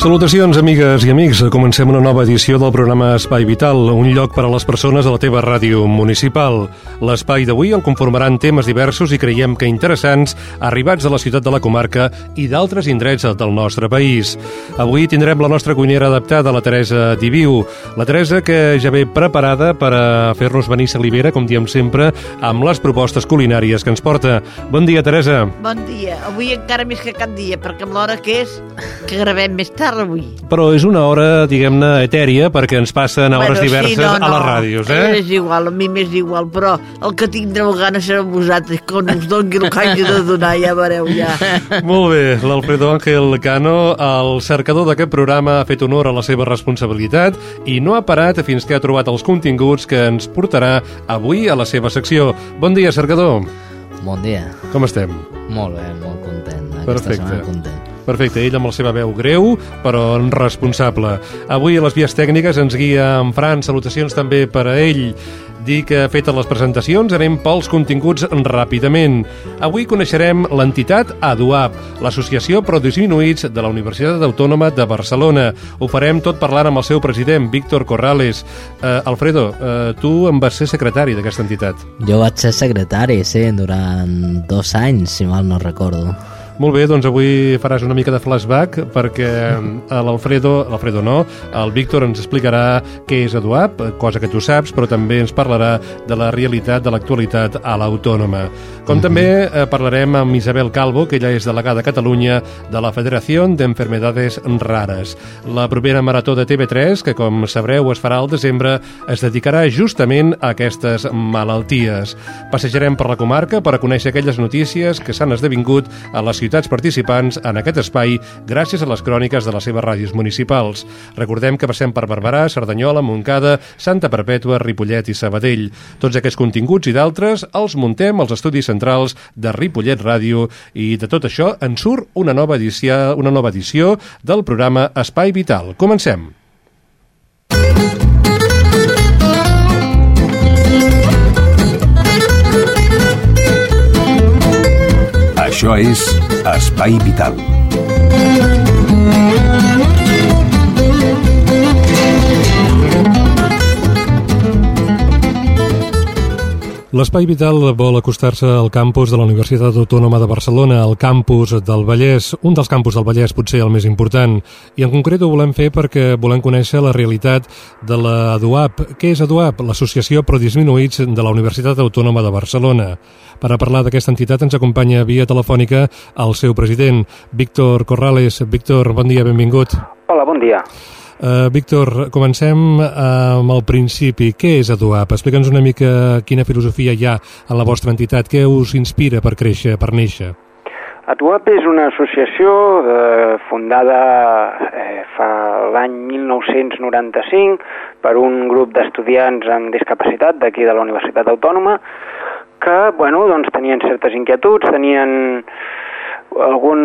Salutacions, amigues i amics. Comencem una nova edició del programa Espai Vital, un lloc per a les persones a la teva ràdio municipal. L'espai d'avui el conformaran temes diversos i creiem que interessants arribats a la ciutat de la comarca i d'altres indrets del nostre país. Avui tindrem la nostra cuinera adaptada, la Teresa Diviu. La Teresa que ja ve preparada per a fer-nos venir salivera, com diem sempre, amb les propostes culinàries que ens porta. Bon dia, Teresa. Bon dia. Avui encara més que cap dia, perquè amb l'hora que és, que gravem més tard avui. Però és una hora, diguem-ne, etèria, perquè ens passen a hores diverses sí, no, no, a les ràdios, eh? És igual, a mi m'és igual, però el que tindreu gana serà vosaltres, quan us doni el que hagi de donar, ja veureu, ja. Molt bé, l'Alfredo Ángel Cano, el cercador d'aquest programa, ha fet honor a la seva responsabilitat i no ha parat fins que ha trobat els continguts que ens portarà avui a la seva secció. Bon dia, cercador. Bon dia. Com estem? Molt bé, molt content. Aquesta Perfecte. setmana content. Perfecte, ell amb la seva veu greu, però responsable. Avui a les vies tècniques ens guia en Fran, salutacions també per a ell. Dir que fetes les presentacions anem pels continguts ràpidament. Avui coneixerem l'entitat ADUAP, l'Associació Pro Disminuïts de la Universitat Autònoma de Barcelona. Ho farem tot parlant amb el seu president, Víctor Corrales. Uh, Alfredo, uh, tu en vas ser secretari d'aquesta entitat. Jo vaig ser secretari, sí, durant dos anys, si mal no recordo. Molt bé, doncs avui faràs una mica de flashback perquè eh, l'Alfredo, l'Alfredo no, el Víctor ens explicarà què és EduApp, cosa que tu saps, però també ens parlarà de la realitat de l'actualitat a l'Autònoma. Com Mhm. també eh, parlarem amb Isabel Calvo, que ella és delegada a Catalunya de la Federació d'Enfermedades Rares. La propera marató de TV3, que com sabreu es farà al desembre, es dedicarà justament a aquestes malalties. Passejarem per la comarca per a conèixer aquelles notícies que s'han esdevingut a les ciutats participants en aquest espai gràcies a les cròniques de les seves ràdios municipals. Recordem que passem per Barberà, Cerdanyola, Montcada, Santa Perpètua, Ripollet i Sabadell. Tots aquests continguts i d'altres els muntem als estudis centrals de Ripollet Ràdio i de tot això en surt una nova edició, una nova edició del programa Espai Vital. Comencem. Això és Espai Vital. L'Espai Vital vol acostar-se al campus de la Universitat Autònoma de Barcelona, al campus del Vallès, un dels campus del Vallès potser el més important, i en concret ho volem fer perquè volem conèixer la realitat de la ADUAP. Què és ADUAP? L'Associació Pro Disminuïts de la Universitat Autònoma de Barcelona. Per a parlar d'aquesta entitat ens acompanya via telefònica el seu president, Víctor Corrales. Víctor, bon dia, benvingut. Hola, bon dia. Uh, Víctor, comencem uh, amb el principi. Què és ADUAP? Explica'ns una mica quina filosofia hi ha en la vostra entitat. Què us inspira per créixer, per néixer? ATUAP és una associació eh, fundada eh, fa l'any 1995 per un grup d'estudiants amb discapacitat d'aquí de la Universitat Autònoma que, bueno, doncs tenien certes inquietuds, tenien algun,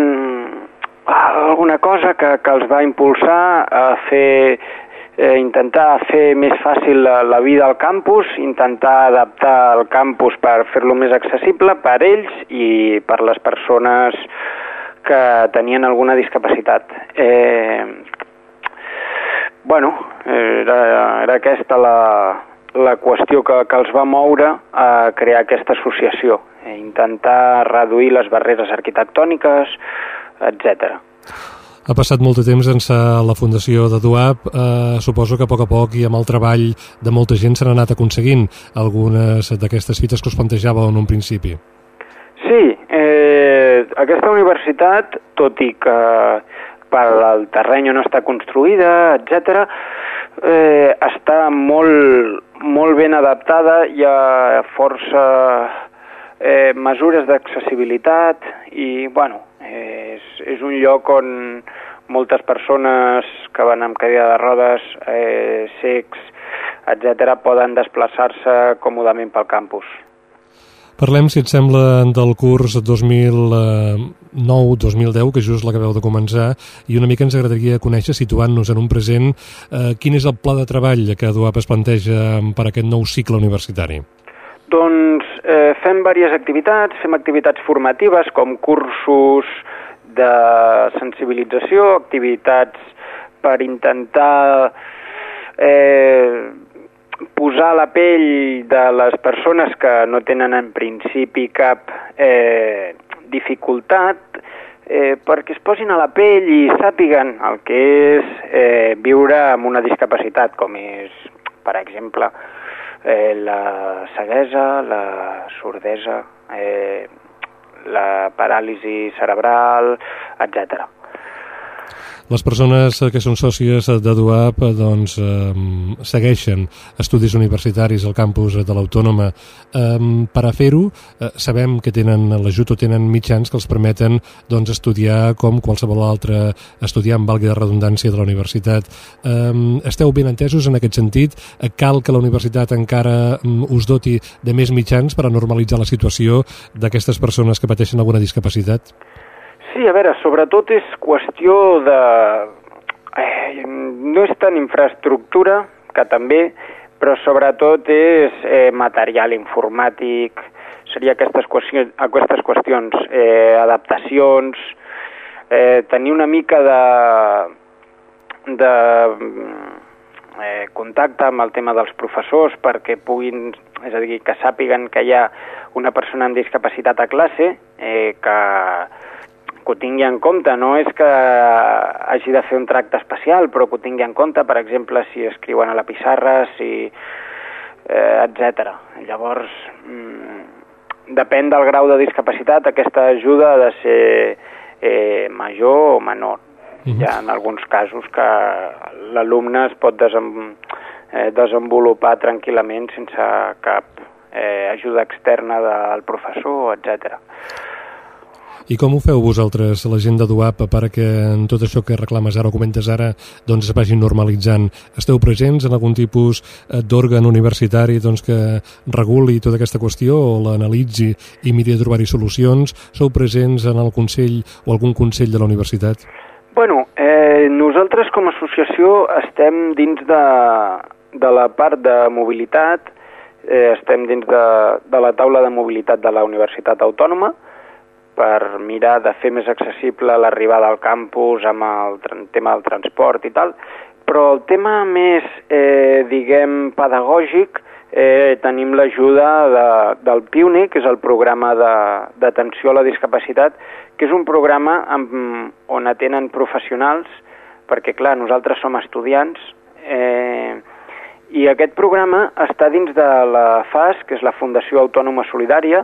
alguna cosa que, que els va impulsar a fer eh, intentar fer més fàcil la, la vida al campus, intentar adaptar el campus per fer-lo més accessible per ells i per les persones que tenien alguna discapacitat. Eh, bueno, era, era aquesta la, la qüestió que, que els va moure a crear aquesta associació, eh, intentar reduir les barreres arquitectòniques, etc. Ha passat molt de temps sense la fundació de DUAP. Eh, suposo que a poc a poc i amb el treball de molta gent s'han anat aconseguint algunes d'aquestes fites que us plantejàveu en un principi. Sí, eh, aquesta universitat, tot i que per al terreny on està construïda, etc. Eh, està molt, molt ben adaptada, hi ha força eh, mesures d'accessibilitat i, bueno, és, és un lloc on moltes persones que van amb cadira de rodes, eh, secs, etc., poden desplaçar-se còmodament pel campus. Parlem, si et sembla, del curs 2009-2010, que just l'acabeu de començar, i una mica ens agradaria conèixer, situant-nos en un present, eh, quin és el pla de treball que DUAP es planteja per aquest nou cicle universitari? Doncs eh, fem diverses activitats, fem activitats formatives com cursos de sensibilització, activitats per intentar eh, posar la pell de les persones que no tenen en principi cap eh, dificultat eh, perquè es posin a la pell i sàpiguen el que és eh, viure amb una discapacitat, com és, per exemple, eh, la ceguesa, la sordesa, eh, la paràlisi cerebral, etc. Les persones que són sòcies de DUAP doncs, eh, segueixen estudis universitaris al campus de l'Autònoma. Eh, per a fer-ho, eh, sabem que tenen l'ajut o tenen mitjans que els permeten doncs, estudiar com qualsevol altre estudiant, valgui de redundància, de la universitat. Eh, esteu ben entesos en aquest sentit? Cal que la universitat encara us doti de més mitjans per a normalitzar la situació d'aquestes persones que pateixen alguna discapacitat? Sí, a veure, sobretot és qüestió de... Eh, no és tant infraestructura, que també, però sobretot és eh, material informàtic, seria aquestes qüestions, aquestes qüestions eh, adaptacions, eh, tenir una mica de, de eh, contacte amb el tema dels professors perquè puguin, és a dir, que sàpiguen que hi ha una persona amb discapacitat a classe, eh, que que ho tingui en compte, no és que hagi de fer un tracte especial, però que ho tingui en compte, per exemple, si escriuen a la pissarra, si... Eh, etc. Llavors, mm, depèn del grau de discapacitat, aquesta ajuda ha de ser eh, major o menor. Uh -huh. Hi ha en alguns casos que l'alumne es pot desem eh, desenvolupar tranquil·lament sense cap eh, ajuda externa del professor, etc. I com ho feu vosaltres, la gent de DUAP, perquè en tot això que reclames ara o comentes ara doncs es vagi normalitzant? Esteu presents en algun tipus eh, d'òrgan universitari doncs, que reguli tota aquesta qüestió o l'analitzi i miri de trobar-hi solucions? Sou presents en el Consell o algun Consell de la universitat? Bueno, eh, nosaltres com a associació estem dins de, de la part de mobilitat, eh, estem dins de, de la taula de mobilitat de la Universitat Autònoma, per mirar de fer més accessible l'arribada al campus amb el tema del transport i tal, però el tema més, eh, diguem, pedagògic, eh, tenim l'ajuda de, del PIUNI, que és el programa d'atenció a la discapacitat, que és un programa amb, on atenen professionals, perquè, clar, nosaltres som estudiants, eh, i aquest programa està dins de la FAS, que és la Fundació Autònoma Solidària,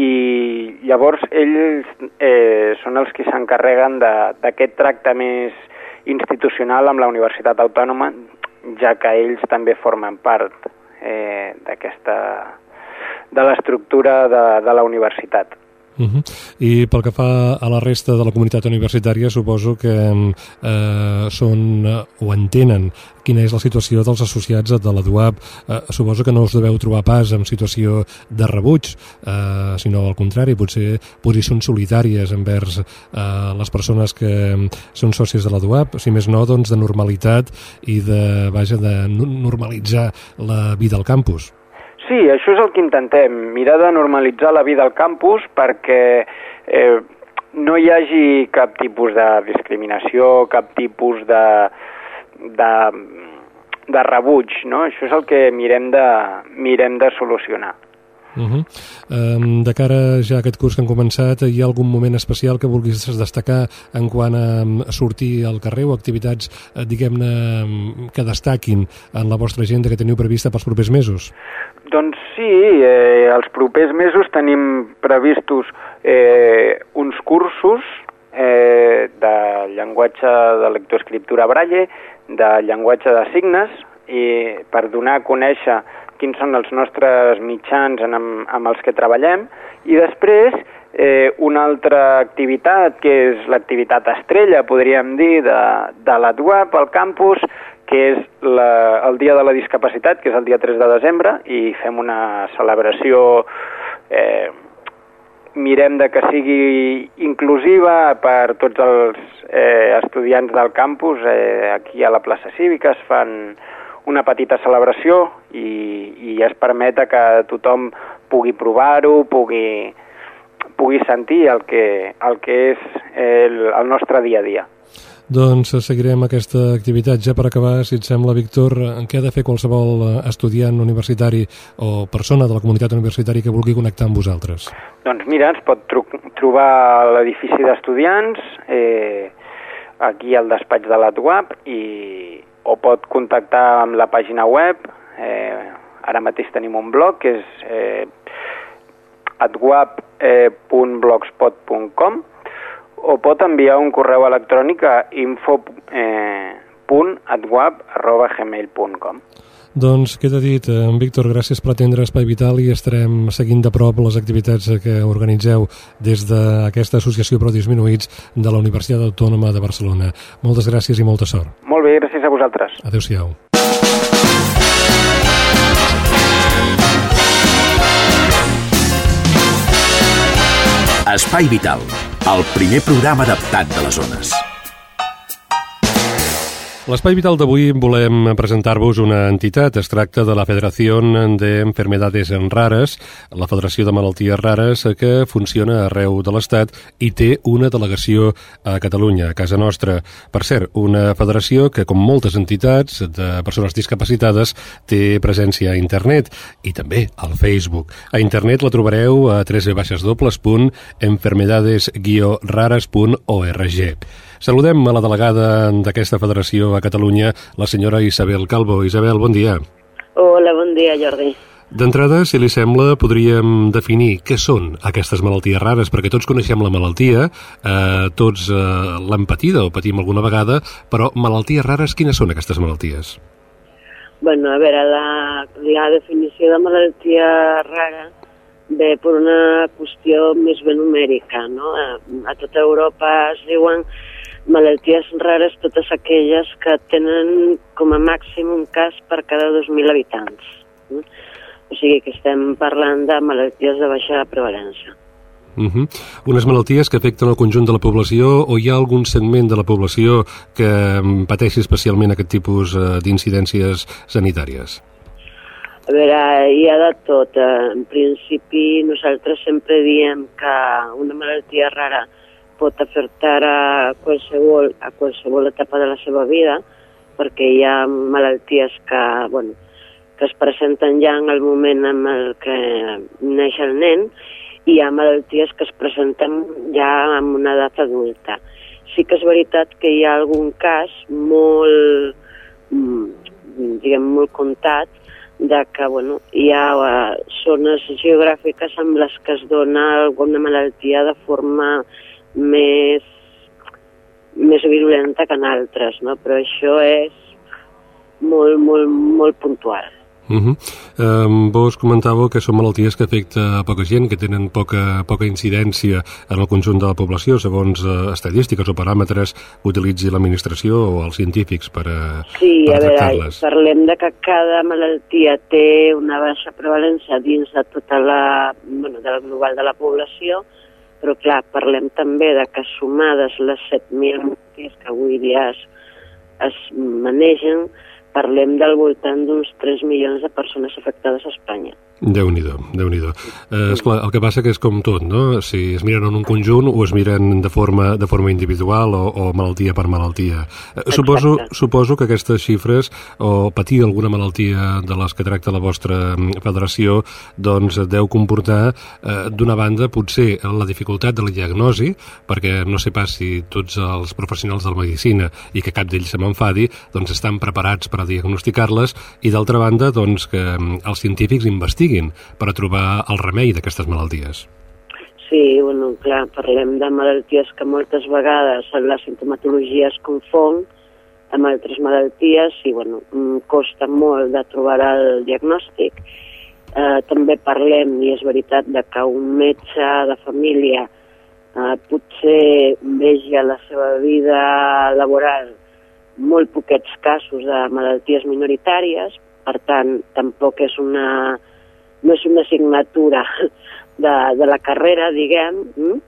i llavors ells eh, són els que s'encarreguen d'aquest tracte més institucional amb la Universitat Autònoma, ja que ells també formen part eh, d'aquesta de l'estructura de, de la universitat. Uh -huh. I pel que fa a la resta de la comunitat universitària, suposo que eh, són eh, o entenen quina és la situació dels associats de la DUAP. Eh, suposo que no us deveu trobar pas en situació de rebuig, eh, sinó al contrari, potser posicions solitàries envers eh, les persones que són sòcies de la DUAP, si més no, doncs, de normalitat i de, vaja, de normalitzar la vida al campus. Sí, això és el que intentem, mirar de normalitzar la vida al campus perquè eh, no hi hagi cap tipus de discriminació, cap tipus de, de, de rebuig, no? Això és el que mirem de, mirem de solucionar. Uh -huh. um, de cara ja a aquest curs que han començat, hi ha algun moment especial que vulguis destacar en quant a, sortir al carrer o activitats, eh, diguem-ne, que destaquin en la vostra agenda que teniu prevista pels propers mesos? Doncs sí, eh, els propers mesos tenim previstos eh, uns cursos eh, de llenguatge de lectoescriptura braille, de llenguatge de signes, i per donar a conèixer quins són els nostres mitjans en, amb, els que treballem, i després eh, una altra activitat, que és l'activitat estrella, podríem dir, de, de l'AdWeb al campus, que és la, el Dia de la Discapacitat, que és el dia 3 de desembre, i fem una celebració, eh, mirem de que sigui inclusiva per tots els eh, estudiants del campus. Eh, aquí a la plaça Cívica es fan una petita celebració i, i es permeta que tothom pugui provar-ho, pugui, pugui sentir el que, el que és el, el nostre dia a dia. Doncs seguirem aquesta activitat. Ja per acabar, si et sembla, Víctor, què ha de fer qualsevol eh, estudiant universitari o persona de la comunitat universitària que vulgui connectar amb vosaltres? Doncs mira, ens pot tro trobar a l'edifici d'estudiants, eh, aquí al despatx de l'AdWeb, i, o pot contactar amb la pàgina web, eh, ara mateix tenim un blog que és eh, adweb.blogspot.com o pot enviar un correu electrònic a info.adweb.gmail.com doncs queda dit, en Víctor, gràcies per atendre Espai Vital i estarem seguint de prop les activitats que organitzeu des d'aquesta associació Pro Disminuïts de la Universitat Autònoma de Barcelona. Moltes gràcies i molta sort. Molt bé, gràcies a vosaltres. Adéu-siau. Espai Vital, el primer programa adaptat de les zones. L'Espai Vital d'avui volem presentar-vos una entitat. Es tracta de la Federació de Enfermedades Rares, la Federació de Malalties Rares, que funciona arreu de l'Estat i té una delegació a Catalunya, a casa nostra. Per cert, una federació que, com moltes entitats de persones discapacitades, té presència a internet i també al Facebook. A internet la trobareu a www.enfermedades-rares.org. Saludem a la delegada d'aquesta federació a Catalunya, la senyora Isabel Calvo. Isabel, bon dia. Hola, bon dia, Jordi. D'entrada, si li sembla, podríem definir què són aquestes malalties rares, perquè tots coneixem la malaltia, eh, tots eh, l'hem patida o patim alguna vegada, però malalties rares, quines són aquestes malalties? Bueno, a veure, la, la definició de malaltia rara ve per una qüestió més ben numèrica, no? A, a tota Europa es diuen malalties rares totes aquelles que tenen com a màxim un cas per cada 2.000 habitants. O sigui que estem parlant de malalties de baixa prevalença. Uh -huh. Unes malalties que afecten el conjunt de la població o hi ha algun segment de la població que mm, pateixi especialment aquest tipus eh, d'incidències sanitàries? A veure, hi ha de tot. En principi, nosaltres sempre diem que una malaltia rara pot afectar a qualsevol, a qualsevol etapa de la seva vida, perquè hi ha malalties que, bueno, que es presenten ja en el moment en el que neix el nen i hi ha malalties que es presenten ja en una edat adulta. Sí que és veritat que hi ha algun cas molt, mm, diguem, molt comptat de que bueno, hi ha uh, zones geogràfiques amb les que es dona alguna malaltia de forma més, més virulenta que en altres, no? però això és molt, molt, molt puntual. Uh -huh. um, vos comentàveu que són malalties que afecta a poca gent, que tenen poca, poca incidència en el conjunt de la població, segons uh, estadístiques o paràmetres que utilitzi l'administració o els científics per, a, sí, per a veure, parlem de que cada malaltia té una baixa prevalència dins de tota la, bueno, del global de la població, però clar, parlem també de que sumades les 7.000 malalties que avui dia es, es manegen, parlem del voltant d'uns 3 milions de persones afectades a Espanya. Déu-n'hi-do, déu nhi déu eh, esclar, el que passa que és com tot, no? Si es miren en un conjunt o es miren de forma, de forma individual o, o malaltia per malaltia. Eh, suposo, suposo que aquestes xifres o patir alguna malaltia de les que tracta la vostra mm, federació doncs deu comportar eh, d'una banda potser la dificultat de la diagnosi, perquè no sé pas si tots els professionals de la medicina i que cap d'ells se m'enfadi, doncs estan preparats per a diagnosticar-les i d'altra banda doncs que mm, els científics investiguin siguin per a trobar el remei d'aquestes malalties. Sí, bueno, clar, parlem de malalties que moltes vegades la sintomatologia es confon amb altres malalties i, bueno, mm, costa molt de trobar el diagnòstic. Eh, també parlem, i és veritat, de que un metge de família eh, potser vegi a la seva vida laboral molt poquets casos de malalties minoritàries, per tant, tampoc és una, no és una assignatura de, de la carrera, diguem, mm?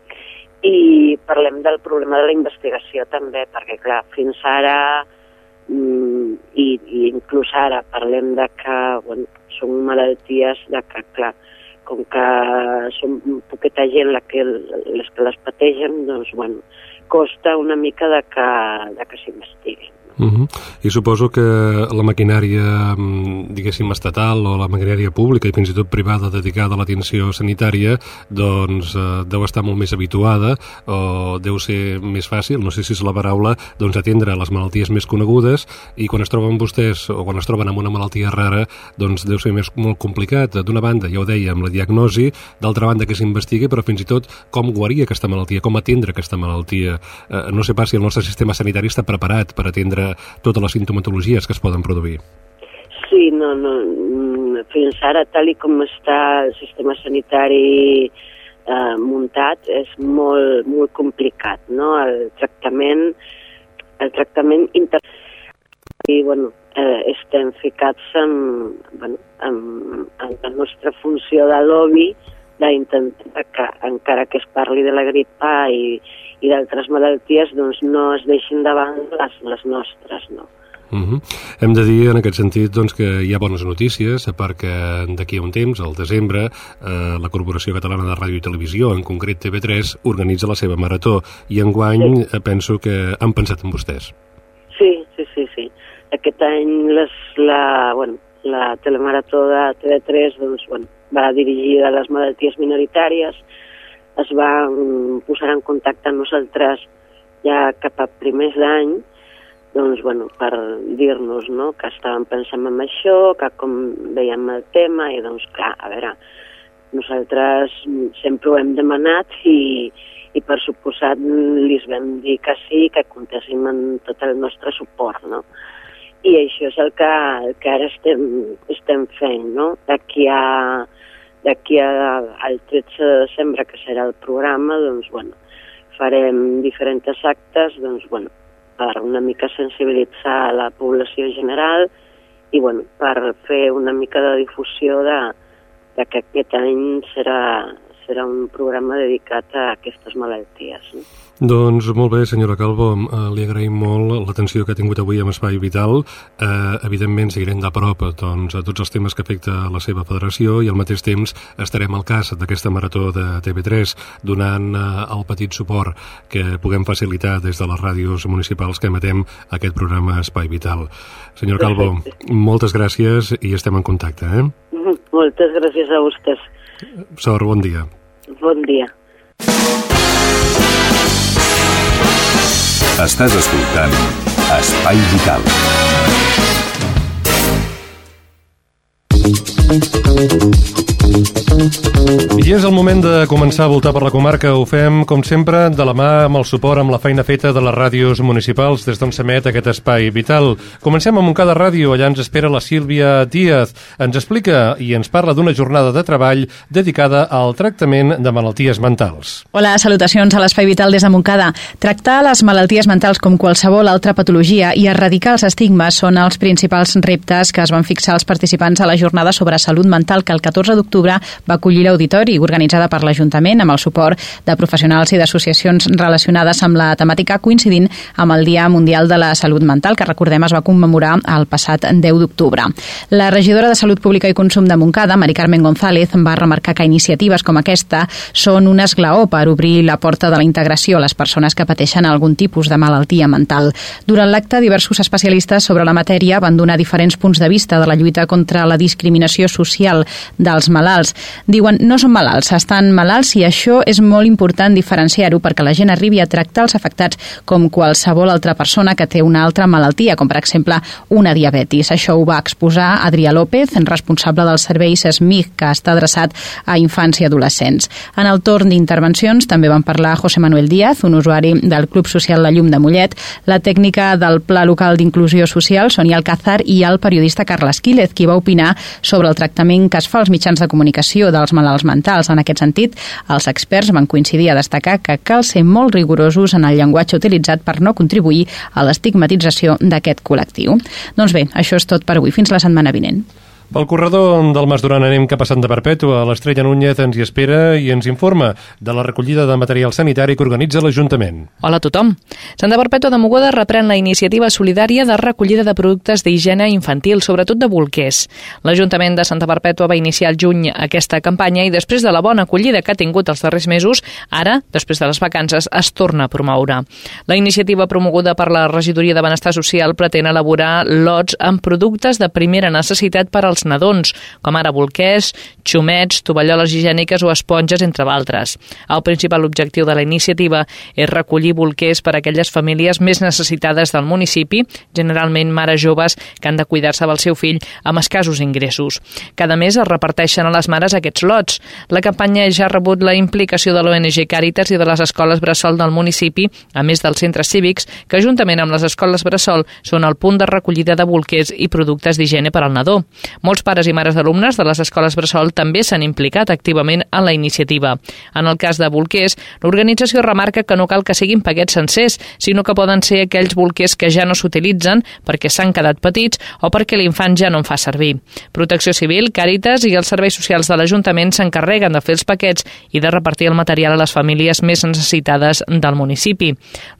i parlem del problema de la investigació també, perquè clar, fins ara mm, i, i inclús ara parlem de que bueno, són malalties de que, clar, com que són poqueta gent la que, les que les pategen, doncs, bueno, costa una mica de que, de que s'investiguin. Uh -huh. I suposo que la maquinària, mm, diguéssim, estatal o la maquinària pública i fins i tot privada dedicada a l'atenció sanitària doncs eh, deu estar molt més habituada o deu ser més fàcil, no sé si és la paraula, doncs atendre les malalties més conegudes i quan es troben vostès o quan es troben amb una malaltia rara doncs deu ser més molt complicat. D'una banda, ja ho deia, amb la diagnosi, d'altra banda que s'investigui, però fins i tot com guarir aquesta malaltia, com atendre aquesta malaltia. Eh, no sé pas si el nostre sistema sanitari està preparat per atendre totes les sintomatologies que es poden produir. Sí, no, no, mm, fins ara, tal i com està el sistema sanitari eh, muntat, és molt, molt complicat, no? El tractament, el tractament inter... I, bueno, eh, estem ficats en, bueno, en, en la nostra funció de lobby d'intentar que, encara que es parli de la grip A i, i d'altres malalties doncs no es deixin davant les, les nostres, no? Uh -huh. Hem de dir en aquest sentit doncs, que hi ha bones notícies perquè d'aquí a un temps, al desembre, eh, la Corporació Catalana de Ràdio i Televisió, en concret TV3, organitza la seva marató i enguany sí. Eh, penso que han pensat en vostès. Sí, sí, sí, sí. Aquest any les, la, bueno, la telemarató de TV3 doncs, bueno, va dirigida a les malalties minoritàries, es va mm, posar en contacte amb nosaltres ja cap a primers d'any, doncs, bueno, per dir-nos no, que estàvem pensant en això, que com veiem el tema, i doncs, clar, a veure, nosaltres sempre ho hem demanat i, i per suposat li vam dir que sí, que comptéssim en tot el nostre suport, no? I això és el que, el que ara estem, estem fent, no? D'aquí a d'aquí al 13 de desembre, que serà el programa, doncs, bueno, farem diferents actes, doncs, bueno, per una mica sensibilitzar la població general i, bueno, per fer una mica de difusió de, de que aquest any serà, serà un programa dedicat a aquestes malalties. No? Doncs molt bé, senyora Calvo, eh, li agraïm molt l'atenció que ha tingut avui amb Espai Vital. Eh, evidentment, seguirem de prop doncs, a tots els temes que afecta la seva federació i al mateix temps estarem al cas d'aquesta marató de TV3 donant eh, el petit suport que puguem facilitar des de les ràdios municipals que emetem aquest programa Espai Vital. Senyor Calvo, moltes gràcies i estem en contacte. Eh? Moltes gràcies a vostès. Sort, bon dia. Bon dia. Estàs escoltant Espai Vital. I és el moment de començar a voltar per la comarca. Ho fem, com sempre, de la mà amb el suport amb la feina feta de les ràdios municipals des d'on s'emet aquest espai vital. Comencem amb Montcada Ràdio. Allà ens espera la Sílvia Díaz. Ens explica i ens parla d'una jornada de treball dedicada al tractament de malalties mentals. Hola, salutacions a l'Espai Vital des de Montcada. Tractar les malalties mentals com qualsevol altra patologia i erradicar els estigmes són els principals reptes que es van fixar els participants a la jornada sobre salut mental que el 14 d'octubre va acollir l'auditori organitzada per l'Ajuntament amb el suport de professionals i d'associacions relacionades amb la temàtica coincidint amb el Dia Mundial de la Salut Mental que recordem es va commemorar el passat 10 d'octubre. La regidora de Salut Pública i Consum de Montcada, Mari Carmen González, va remarcar que iniciatives com aquesta són un esglaó per obrir la porta de la integració a les persones que pateixen algun tipus de malaltia mental. Durant l'acte, diversos especialistes sobre la matèria van donar diferents punts de vista de la lluita contra la discriminació social dels malalts. Diuen, no són malalts malalts, estan malalts i això és molt important diferenciar-ho perquè la gent arribi a tractar els afectats com qualsevol altra persona que té una altra malaltia, com per exemple una diabetis. Això ho va exposar Adrià López, responsable dels serveis SMIC, que està adreçat a infants i adolescents. En el torn d'intervencions també van parlar José Manuel Díaz, un usuari del Club Social La Llum de Mollet, la tècnica del Pla Local d'Inclusió Social, Sonia Alcázar, i el periodista Carles Quílez, qui va opinar sobre el tractament que es fa als mitjans de comunicació dels malalts mentals. En aquest sentit, els experts van coincidir a destacar que cal ser molt rigorosos en el llenguatge utilitzat per no contribuir a l'estigmatització d'aquest col·lectiu. Doncs bé, això és tot per avui. Fins la setmana vinent. Pel corredor del Mas Duran anem cap a Santa Perpètua. L'Estrella Núñez ens hi espera i ens informa de la recollida de material sanitari que organitza l'Ajuntament. Hola a tothom. Santa Perpètua de Mogoda reprèn la iniciativa solidària de recollida de productes d'higiene infantil, sobretot de bolquers. L'Ajuntament de Santa Perpètua va iniciar el juny aquesta campanya i després de la bona acollida que ha tingut els darrers mesos, ara, després de les vacances, es torna a promoure. La iniciativa promoguda per la Regidoria de Benestar Social pretén elaborar lots amb productes de primera necessitat per als nadons, com ara bolquers, xumets, tovalloles higièniques o esponges, entre d'altres. El principal objectiu de la iniciativa és recollir bolquers per a aquelles famílies més necessitades del municipi, generalment mares joves que han de cuidar-se del seu fill amb escassos ingressos. Cada mes es reparteixen a les mares aquests lots. La campanya ja ha rebut la implicació de l'ONG Càritas i de les escoles Bressol del municipi, a més dels centres cívics, que juntament amb les escoles Bressol són el punt de recollida de bolquers i productes d'higiene per al nadó. Molts pares i mares d'alumnes de les escoles Bressol també s'han implicat activament en la iniciativa. En el cas de bolquers, l'organització remarca que no cal que siguin paquets sencers, sinó que poden ser aquells bolquers que ja no s'utilitzen perquè s'han quedat petits o perquè l'infant ja no en fa servir. Protecció Civil, Càritas i els serveis socials de l'Ajuntament s'encarreguen de fer els paquets i de repartir el material a les famílies més necessitades del municipi.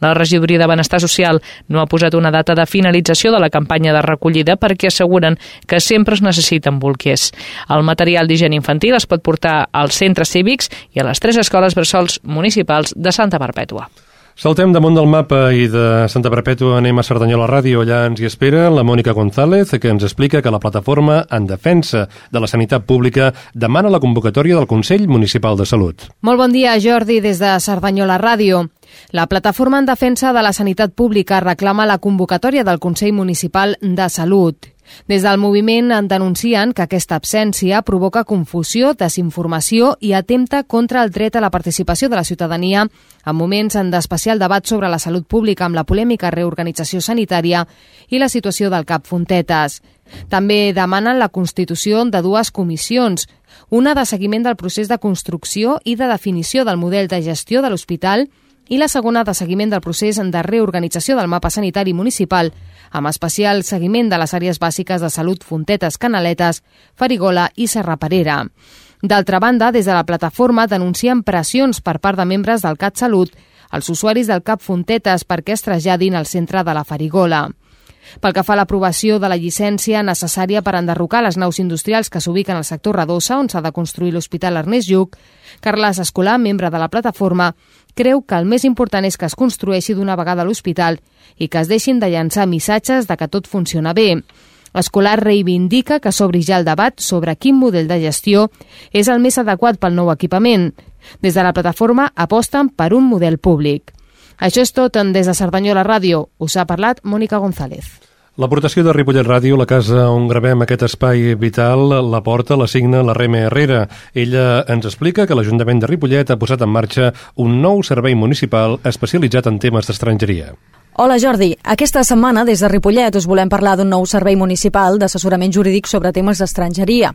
La regidoria de Benestar Social no ha posat una data de finalització de la campanya de recollida perquè asseguren que sempre es necessiten bolquers. El material d'higiene infantil es pot portar als centres cívics i a les tres escoles bressols municipals de Santa Perpètua. Saltem damunt del mapa i de Santa Perpètua anem a Cerdanyola Ràdio. Allà ens hi espera la Mònica González, que ens explica que la plataforma en defensa de la sanitat pública demana la convocatòria del Consell Municipal de Salut. Molt bon dia, Jordi, des de Cerdanyola Ràdio. La plataforma en defensa de la sanitat pública reclama la convocatòria del Consell Municipal de Salut. Des del moviment en denuncien que aquesta absència provoca confusió, desinformació i atempta contra el dret a la participació de la ciutadania en moments d'especial debat sobre la salut pública amb la polèmica reorganització sanitària i la situació del CAP Fontetes. També demanen la constitució de dues comissions, una de seguiment del procés de construcció i de definició del model de gestió de l'hospital i la segona de seguiment del procés de reorganització del mapa sanitari municipal, amb especial seguiment de les àrees bàsiques de salut Fontetes, Canaletes, Farigola i Serraperera. D'altra banda, des de la plataforma denuncien pressions per part de membres del CAT Salut als usuaris del CAP Fontetes perquè es traslladin al centre de la Farigola. Pel que fa a l'aprovació de la llicència necessària per enderrocar les naus industrials que s'ubiquen al sector Radosa, on s'ha de construir l'Hospital Ernest Lluc, Carles Escolar, membre de la plataforma, creu que el més important és que es construeixi d'una vegada l'hospital i que es deixin de llançar missatges de que tot funciona bé. Escolar reivindica que s'obri ja el debat sobre quin model de gestió és el més adequat pel nou equipament. Des de la plataforma aposten per un model públic. Això és tot en Des de Cerdanyola Ràdio. Us ha parlat Mònica González. L'aportació de Ripollet Ràdio, la casa on gravem aquest espai vital, la porta, la signa la Reme Herrera. Ella ens explica que l'Ajuntament de Ripollet ha posat en marxa un nou servei municipal especialitzat en temes d'estrangeria. Hola Jordi, aquesta setmana des de Ripollet us volem parlar d'un nou servei municipal d'assessorament jurídic sobre temes d'estrangeria.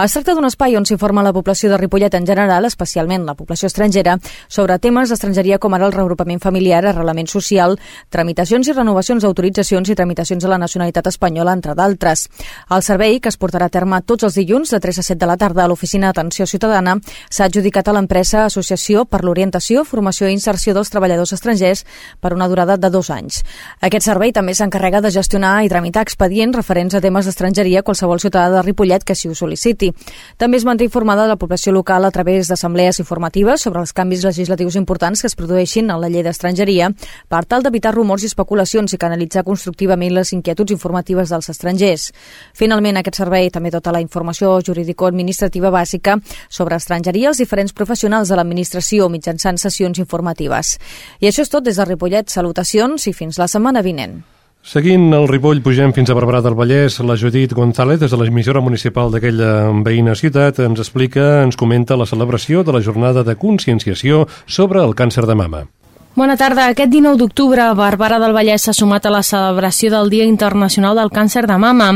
Es tracta d'un espai on s'informa la població de Ripollet en general, especialment la població estrangera, sobre temes d'estrangeria com ara el regrupament familiar, arrelament social, tramitacions i renovacions d'autoritzacions i tramitacions a la nacionalitat espanyola, entre d'altres. El servei, que es portarà a terme tots els dilluns de 3 a 7 de la tarda a l'Oficina d'Atenció Ciutadana, s'ha adjudicat a l'empresa Associació per l'Orientació, Formació i Inserció dels Treballadors Estrangers per una durada de dos anys anys. Aquest servei també s'encarrega de gestionar i tramitar expedients referents a temes d'estrangeria a qualsevol ciutadà de Ripollet que s'hi ho sol·liciti. També es manté informada de la població local a través d'assemblees informatives sobre els canvis legislatius importants que es produeixin a la llei d'estrangeria per tal d'evitar rumors i especulacions i canalitzar constructivament les inquietuds informatives dels estrangers. Finalment, aquest servei també tota la informació jurídico-administrativa bàsica sobre estrangeria als diferents professionals de l'administració mitjançant sessions informatives. I això és tot des de Ripollet. Salutacions i fins la setmana vinent. Seguint el Ripoll, pugem fins a Barberà del Vallès. La Judit González, des de l'emissora municipal d'aquella veïna ciutat, ens explica, ens comenta la celebració de la jornada de conscienciació sobre el càncer de mama. Bona tarda. Aquest 19 d'octubre, Barberà del Vallès s'ha sumat a la celebració del Dia Internacional del Càncer de Mama,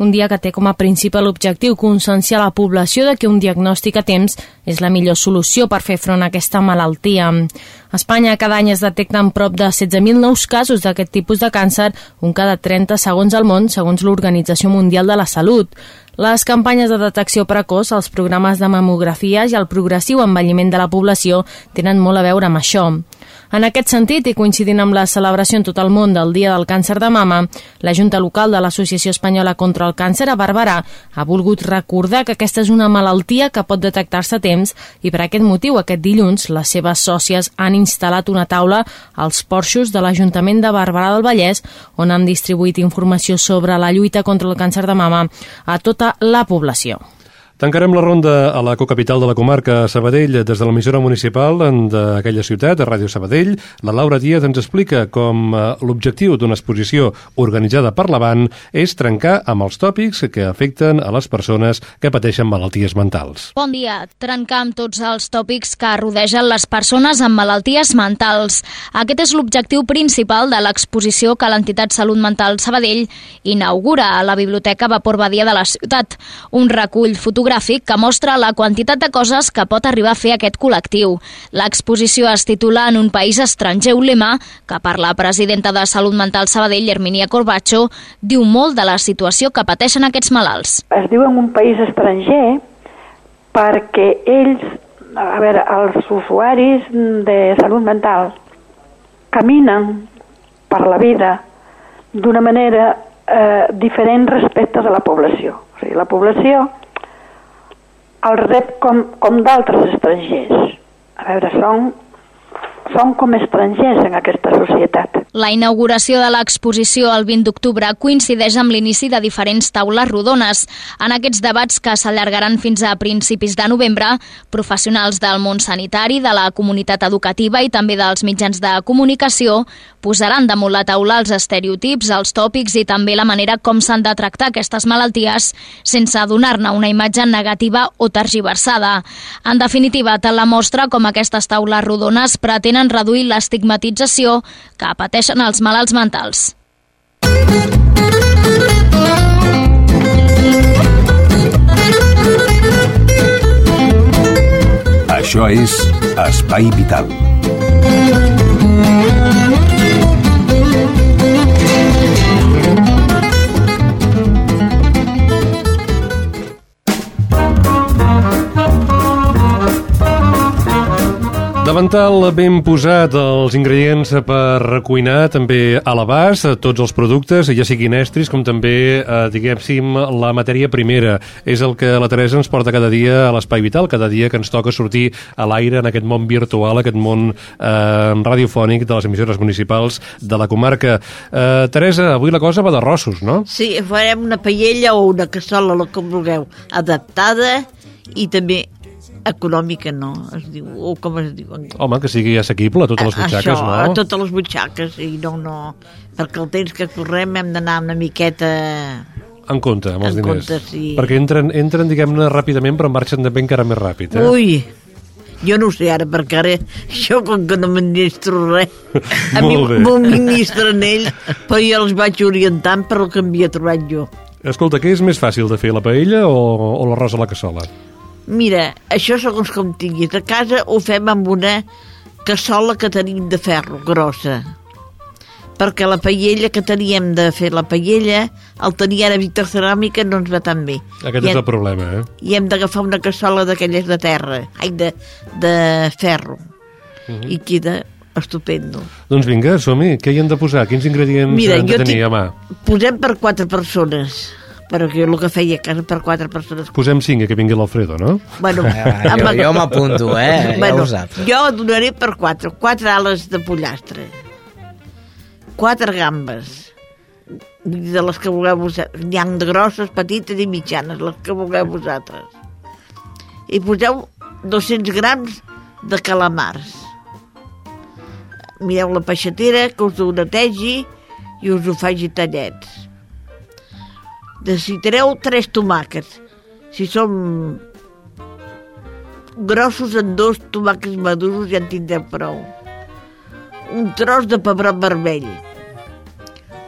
un dia que té com a principal objectiu conscienciar la població de que un diagnòstic a temps és la millor solució per fer front a aquesta malaltia. A Espanya cada any es detecten prop de 16.000 nous casos d'aquest tipus de càncer, un cada 30 segons al món, segons l'Organització Mundial de la Salut. Les campanyes de detecció precoç, els programes de mamografia i el progressiu envelliment de la població tenen molt a veure amb això. En aquest sentit, i coincidint amb la celebració en tot el món del Dia del Càncer de Mama, la Junta Local de l'Associació Espanyola contra el Càncer a Barberà ha volgut recordar que aquesta és una malaltia que pot detectar-se a temps i per aquest motiu aquest dilluns les seves sòcies han instal·lat una taula als porxos de l'Ajuntament de Barberà del Vallès on han distribuït informació sobre la lluita contra el càncer de mama a tota la població. Tancarem la ronda a la cocapital de la comarca Sabadell des de l'emissora municipal d'aquella ciutat, a Ràdio Sabadell. La Laura Díaz ens explica com eh, l'objectiu d'una exposició organitzada per l'Avant és trencar amb els tòpics que afecten a les persones que pateixen malalties mentals. Bon dia. Trencar amb tots els tòpics que rodegen les persones amb malalties mentals. Aquest és l'objectiu principal de l'exposició que l'entitat Salut Mental Sabadell inaugura a la Biblioteca Vapor Badia de la ciutat. Un recull fotogràfic fotogràfic que mostra la quantitat de coses que pot arribar a fer aquest col·lectiu. L'exposició es titula En un país estranger, un lema que per la presidenta de Salut Mental Sabadell, Herminia Corbacho, diu molt de la situació que pateixen aquests malalts. Es diu en un país estranger perquè ells, a veure, els usuaris de salut mental caminen per la vida d'una manera eh, diferent respecte de la població. O sigui, la població el rep com, com d'altres estrangers. A veure, són, són com estrangers en aquesta societat. La inauguració de l'exposició el 20 d'octubre coincideix amb l'inici de diferents taules rodones. En aquests debats que s'allargaran fins a principis de novembre, professionals del món sanitari, de la comunitat educativa i també dels mitjans de comunicació posaran damunt la taula els estereotips, els tòpics i també la manera com s'han de tractar aquestes malalties sense donar-ne una imatge negativa o tergiversada. En definitiva, tal la mostra com aquestes taules rodones pretenen reduir l'estigmatització que pateixen els malalts mentals. Això és Espai Vital. Davantal ben posat els ingredients per cuinar, també a l'abast, tots els productes, ja siguin estris com també, eh, diguéssim, la matèria primera. És el que la Teresa ens porta cada dia a l'Espai Vital, cada dia que ens toca sortir a l'aire en aquest món virtual, aquest món eh, radiofònic de les emissores municipals de la comarca. Eh, Teresa, avui la cosa va d'arrossos, no? Sí, farem una paella o una cassola, el que vulgueu, adaptada i també econòmica no, es diu, o com es diu? Home, que sigui assequible a totes les butxaques, Això, no? a totes les butxaques, i no, no, perquè el temps que correm hem d'anar una miqueta... En compte, amb els En diners. compte, sí. Perquè entren, entren diguem-ne, ràpidament, però marxen també encara més ràpid, eh? Ui, jo no ho sé ara, perquè ara jo com que no m'administro res, a mi m'ho administren ells, però jo els vaig orientant per el que havia trobat jo. Escolta, què és més fàcil de fer, la paella o, o l'arròs a la cassola? Mira, això segons com tinguis. A casa ho fem amb una cassola que tenim de ferro, grossa. Perquè la paella que teníem de fer la paella, el tenir ara vitroceràmica no ens va tan bé. Aquest I és hem, el problema, eh? I hem d'agafar una cassola d'aquelles de terra, ai, de, de ferro. Mhm. I queda estupendo. Doncs vinga, som-hi. Què hi hem de posar? Quins ingredients Mira, hem de tenir tinc- a mà? Posem per quatre persones, perquè jo el que feia casa per quatre persones. Posem cinc, eh, que vingui l'Alfredo, no? Bueno, jo- amb el- jo m'apunto, eh? Ja ho saps. Jo donaré per quatre. Quatre ales de pollastre. Quatre gambes. De les que vulgueu vosaltres. N'hi ha de grosses, petites i mitjanes, les que vulgueu vosaltres. I poseu 200 grams de calamars. Mireu la peixatera, que us ho netegi i us ho faci tallets. Necessitareu tres tomàquets. Si som grossos en dos tomàquets madurs ja en tindreu prou. Un tros de pebrot vermell,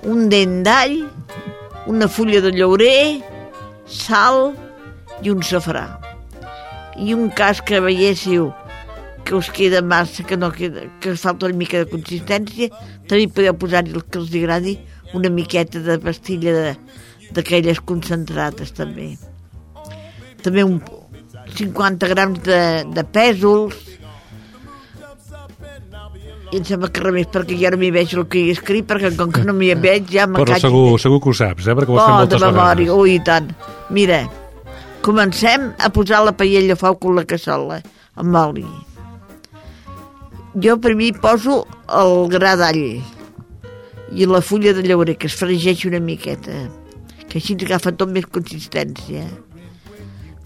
un dent d'all, una fulla de llaurer, sal i un safrà. I un cas que veiéssiu que us queda massa, que, no queda, que us falta una mica de consistència, també podeu posar-hi el que us agradi, una miqueta de pastilla de- d'aquelles concentrades també. També un 50 grams de, de pèsols, i em sembla que res més perquè ja no m'hi veig el que hi he escrit perquè com que no m'hi veig ja me Però segur, segur que ho saps, eh? Perquè ho has fet oh, de moltes memòria, vegades. ui, i tant. Mira, comencem a posar la paella a foc amb la cassola, amb oli. Jo primer poso el gra d'all i la fulla de llaurer, que es fregeix una miqueta, que així agafa tot més consistència.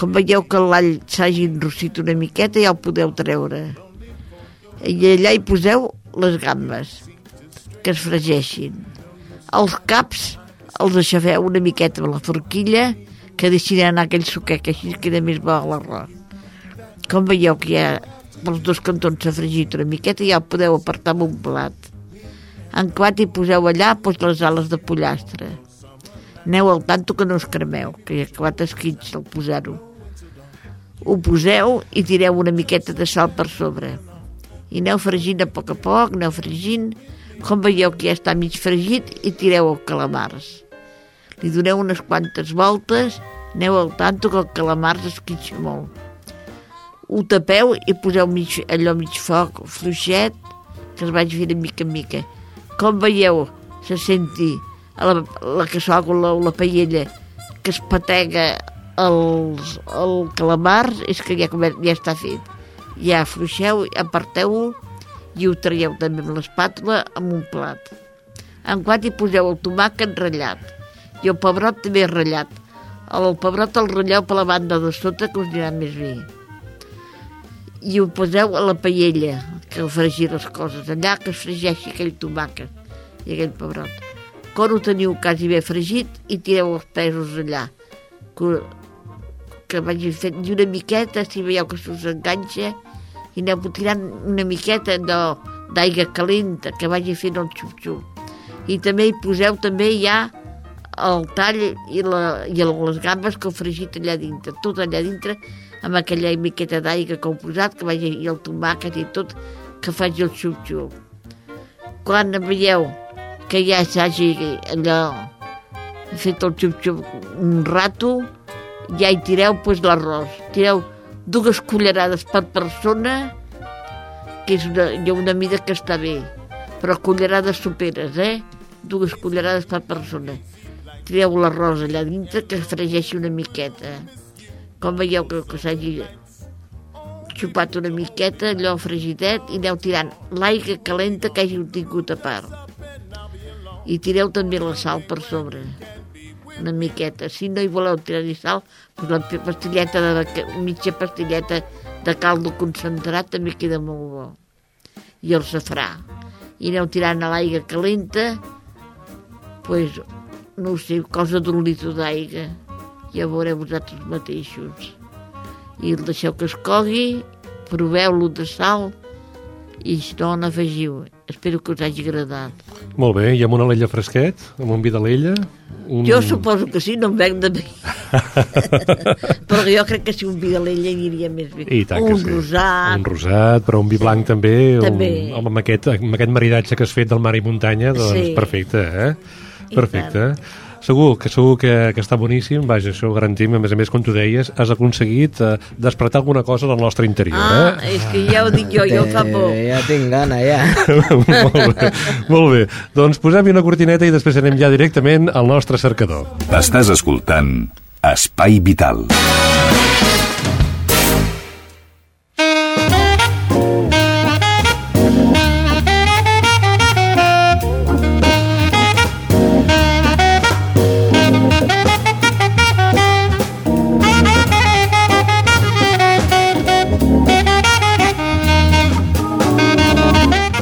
Com veieu que l'all s'hagi enrossit una miqueta, ja el podeu treure. I allà hi poseu les gambes, que es fregeixin. Els caps els aixafeu una miqueta amb la forquilla, que deixin anar aquell suquet, que així queda més bo l'arròs. Com veieu que ja pels dos cantons s'ha fregit una miqueta, ja el podeu apartar en un plat. En quart hi poseu allà doncs, les ales de pollastre. Aneu al tanto que no us cremeu, que hi ha quatre esquits al posar-ho. Ho poseu i tireu una miqueta de sal per sobre. I aneu fregint a poc a poc, aneu fregint. Com veieu que ja està mig fregit i tireu el calamars. Li doneu unes quantes voltes, aneu al tanto que el calamars esquitxa molt. Ho tapeu i poseu mig, allò mig foc, fluixet, que es vagi fent mica en mica. Com veieu, se senti la, la cassola o la, la paella que es patega els, el calamar, és que ja, ja està fet. Ja fluixeu, aparteu-ho i ho traieu també amb l'espàtula amb un plat. En quant hi poseu el tomàquet ratllat i el pebrot també ratllat. El pebrot el ratlleu per la banda de sota que us anirà més bé. I ho poseu a la paella, que fregir les coses, allà que es fregeixi aquell tomàquet i aquell pebrot. Quan ho teniu quasi bé fregit i tireu els pesos allà, que, que vagi fet i una miqueta, si veieu que s'us enganxa, i aneu tirant una miqueta d'aigua calenta que vagi fent el xup-xup. I també hi poseu també ja el tall i, la, i les gambes que heu fregit allà dintre, tot allà dintre, amb aquella miqueta d'aigua que heu posat, que vagi i el tomàquet i tot, que faci el xup-xup. Quan veieu que ja s'hagi allò fet el xup-xup un rato, ja hi tireu pues, l'arròs. Tireu dues cullerades per persona, que és una, hi ha una mida que està bé, però cullerades soperes, eh? Dues cullerades per persona. Tireu l'arròs allà dintre que es fregeixi una miqueta. Com veieu que, que s'hagi xupat una miqueta, allò fregidet, i aneu tirant l'aigua calenta que hàgiu tingut a part. I tireu també la sal per sobre una miqueta. Si no hi voleu tirar-hi sal, doncs la pastilleta de, mitja pastilleta de caldo concentrat també queda molt bo. I el safrà. I aneu tirant a l'aigua calenta, pues, no ho sé, cosa d'un litre d'aigua. Ja veureu vosaltres mateixos. I el deixeu que es cogui, proveu-lo de sal, i si no, n'afegiu. Espero que us hagi agradat. Molt bé, i amb una alella fresquet, amb un vi d'alella... Un... Jo suposo que sí, no em venc de bé. però jo crec que si un vi d'alella aniria més bé. I tant que un sí. rosat. Un rosat, però un vi blanc també, També. Un, amb, aquest, amb aquest maridatge que has fet del mar i muntanya, doncs Sí. perfecte, eh? I Perfecte. Segur que segur que, que està boníssim, vaja, això ho garantim, a més a més, com tu deies, has aconseguit eh, despertar alguna cosa del nostre interior, Ah, eh? és que ja ho dic jo, jo fa por. Ja tinc gana, ja. molt, bé, molt bé. Doncs posem-hi una cortineta i després anem ja directament al nostre cercador. Estàs escoltant Espai Vital.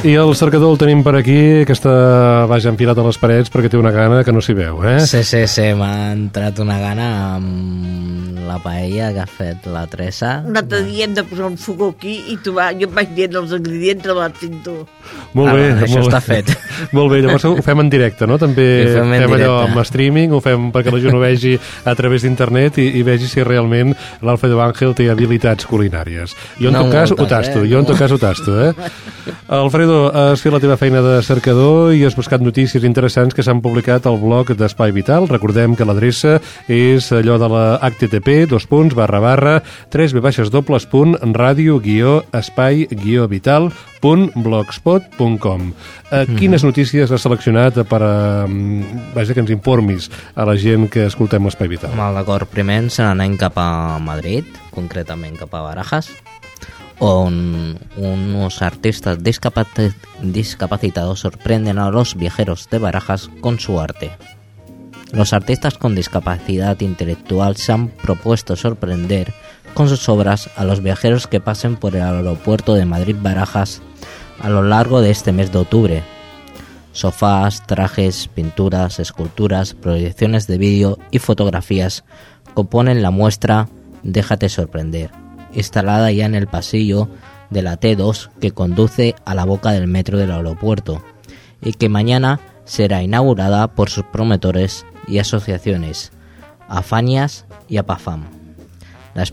I el cercador el tenim per aquí, que està vaja enfilat a les parets perquè té una gana que no s'hi veu, eh? Sí, sí, sí, m'ha entrat una gana amb la paella que ha fet la Teresa. Un altre dia hem de posar un fogó aquí i tu va, jo em vaig dient els ingredients a la tinto. Molt Ah, bé. això molt està bé. fet. Molt bé, llavors ho fem en directe, no? També Ho fem en allò directe. amb streaming, ho fem perquè la gent ho vegi a través d'internet i, i vegi si realment l'Alfredo Ángel té habilitats culinàries. Jo en No tot cas moltes, ho tasto, eh? jo en tot cas ho tasto, eh? Alfredo, has fet la teva feina de cercador i has buscat notícies interessants que s'han publicat al blog d'Espai Vital. Recordem que l'adreça és allò de la http, dos punts, barra barra, 3 v baixes dobles punt, ràdio guió espai guió vital punt blogspot.com eh, Quines notícies has seleccionat per a, mm, vaja, que ens informis a la gent que escoltem l'Espai Vital? Mal d'acord, primer ens n'anem cap a Madrid, concretament cap a Barajas, on unos artistas discapacit- discapacitados sorprenden a los viajeros de Barajas con su arte. Los artistas con discapacidad intelectual se han propuesto sorprender con sus obras a los viajeros que pasen por el aeropuerto de Madrid-Barajas a lo largo de este mes de octubre. Sofás, trajes, pinturas, esculturas, proyecciones de vídeo y fotografías componen la muestra Déjate sorprender, instalada ya en el pasillo de la T2 que conduce a la boca del metro del aeropuerto y que mañana será inaugurada por sus promotores y asociaciones, Afanias y Apafam. La,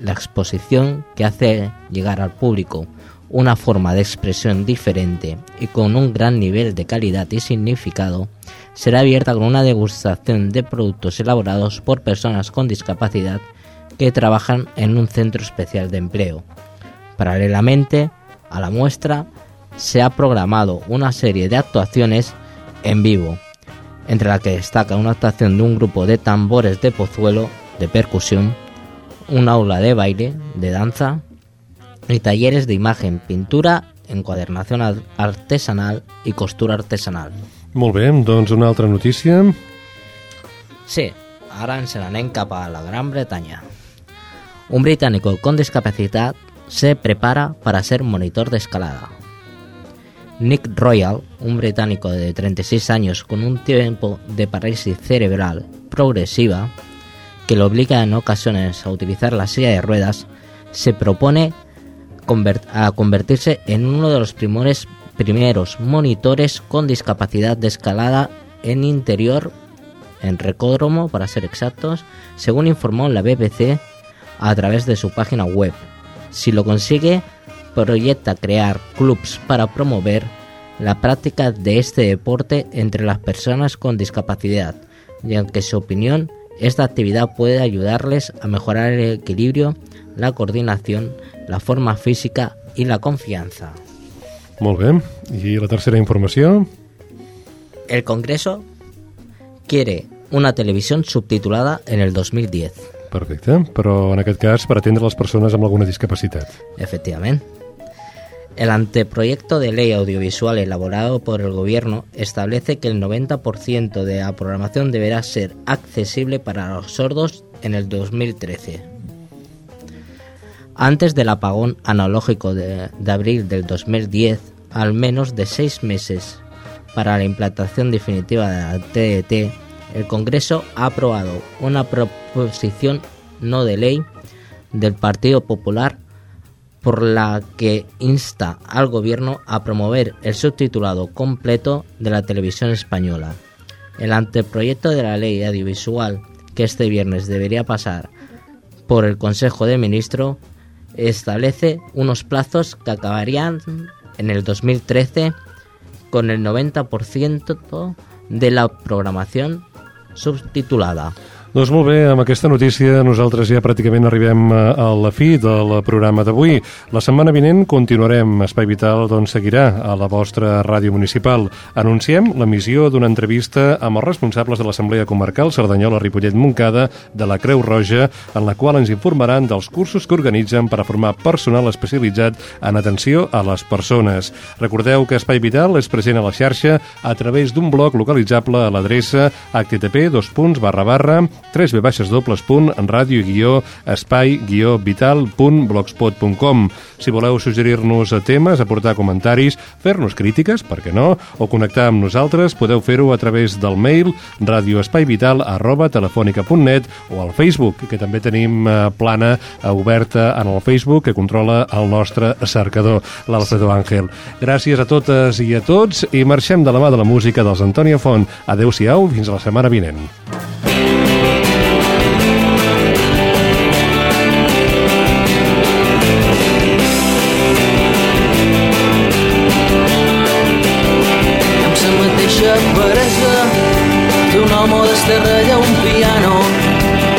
la exposición que hace llegar al público una forma de expresión diferente y con un gran nivel de calidad y significado, será abierta con una degustación de productos elaborados por personas con discapacidad que trabajan en un centro especial de empleo. Paralelamente a la muestra, se ha programado una serie de actuaciones en vivo, entre la que destaca una actuación de un grupo de tambores de pozuelo, de percusión, un aula de baile, de danza y talleres de imagen, pintura, encuadernación ar- artesanal y costura artesanal. Molt bé, doncs una altra notícia. Sí, ahora ens n'anem cap a la Gran Bretaña. Un británico con discapacidad se prepara para ser monitor de escalada. Nick Royal, un británico de 36 años con un tiempo de parálisis cerebral progresiva que lo obliga en ocasiones a utilizar la silla de ruedas, se propone a convertirse en uno de los primeros monitores con discapacidad de escalada en interior, en recódromo para ser exactos, según informó la BBC a través de su página web. Si lo consigue, proyecta crear clubs para promover la práctica de este deporte entre las personas con discapacidad, ya que su opinión esta actividad puede ayudarles a mejorar el equilibrio, la coordinación, la forma física y la confianza. Molt bé. I la tercera informació? El Congreso quiere una televisión subtitulada en el 2010. Perfecte, però en aquest cas per atendre les persones amb alguna discapacitat. Efectivamente. El anteproyecto de ley audiovisual elaborado por el Gobierno establece que el 90% de la programación deberá ser accesible para los sordos en el 2013. Antes del apagón analógico de, de abril del 2010, al menos de seis meses para la implantación definitiva de la TDT, el Congreso ha aprobado una proposición no de ley del Partido Popular por la que insta al gobierno a promover el subtitulado completo de la televisión española. El anteproyecto de la ley audiovisual que este viernes debería pasar por el Consejo de Ministros establece unos plazos que acabarían en el 2013 con el 90% de la programación subtitulada. Doncs molt bé, amb aquesta notícia nosaltres ja pràcticament arribem eh, a la fi del programa d'avui. La setmana vinent continuarem. Espai Vital doncs, seguirà a la vostra ràdio municipal. Anunciem l'emissió d'una entrevista amb els responsables de l'Assemblea Comarcal Cerdanyola-Ripollet-Moncada de la Creu Roja, en la qual ens informaran dels cursos que organitzen per a formar personal especialitzat en atenció a les persones. Recordeu que Espai Vital és present a la xarxa a través d'un blog localitzable a l'adreça www.radio-espai-vital.blogspot.com Si voleu suggerir-nos temes, aportar comentaris, fer-nos crítiques, per què no, o connectar amb nosaltres, podeu fer-ho a través del mail radioespaivital arroba telefònica.net o al Facebook, que també tenim eh, plana eh, oberta en el Facebook que controla el nostre cercador, l'Alfredo Àngel. Gràcies a totes i a tots i marxem de la mà de la música dels Antonio Font. Adeu-siau, fins a la setmana vinent. Ha un piano.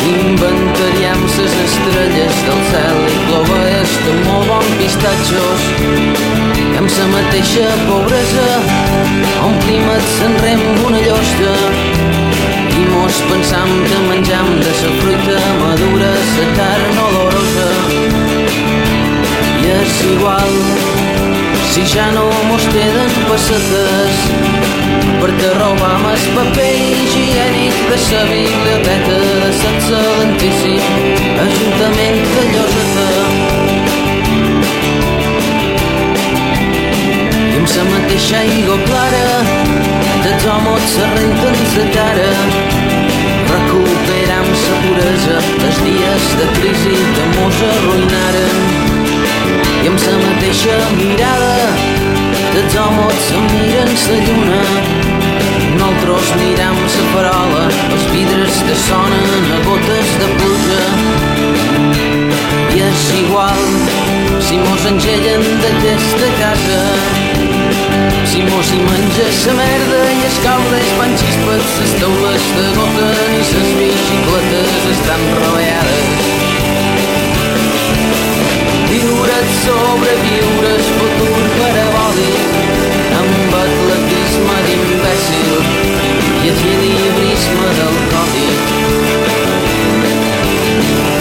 Inventaríem ses estrelles del cel i cloves de molt bon pistatxos amb sa mateixa pobresa omplim et s'enrem una llosta i mos pensam que menjam de sa fruita madura sa carn olorosa. I és igual si ja no mos queden pessetes perquè robam el paper higiènic de sa biblioteca de l'excel·lentíssim Ajuntament de Lloseta. I amb sa mateixa aigua clara dels homes se renten sa cara recuperam sa puresa els dies de crisi que mos arruïnaren i amb la mateixa mirada dels homes se miren la lluna. Nosaltres miram la parola els vidres que sonen a gotes de pluja. I és igual si mos engellen d'aquesta casa si mos hi menja sa merda i es caldes fan xispes ses taules de gota i ses bicicletes estan rodeades Viure et sobreviure el futur parabòlic amb atletisme d'imbècil i equilibrisme del còdic.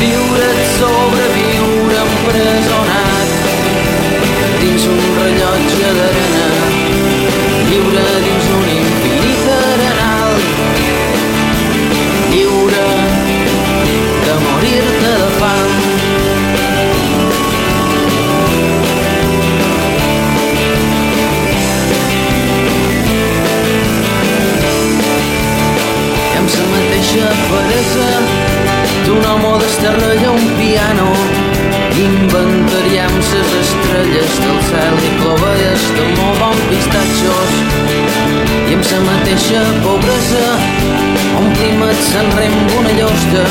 Viure sobreviure empresonat dins un rellotge d'arena lliure dins peresa d'un home i un piano. Inventaríem ses estrelles del cel i clovelles de molt bon pistatxos. I amb sa mateixa pobresa omplim et s'enrem una llosta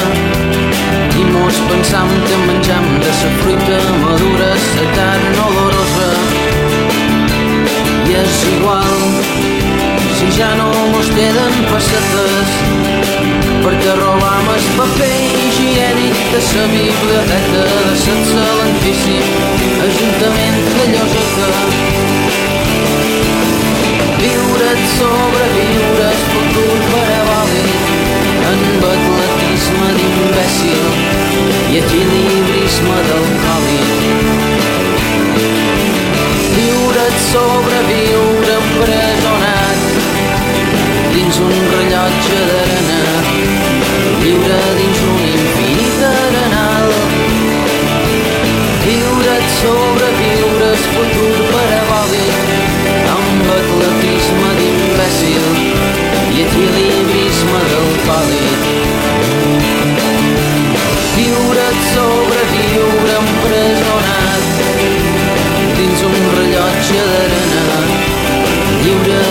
i mos pensam que menjam de sa fruita madura sa carn olorosa. I és igual ja no mos queden pessetes perquè robam el paper higiènic de sa biblioteca de l'excel·lentíssim Ajuntament de Lloseta. Viure et sobreviure el futur parabòlic en atletisme d'imbècil i equilibrisme del còlic. Viure et sobreviure empresonat dins un rellotge d'arena, viure dins un infinit arenal. Viure't sobre viures futur per parabòlic, amb atletisme d'imbècil i equilibrisme del poli. Viure't sobre viure empresonat, dins un rellotge d'arena, lliure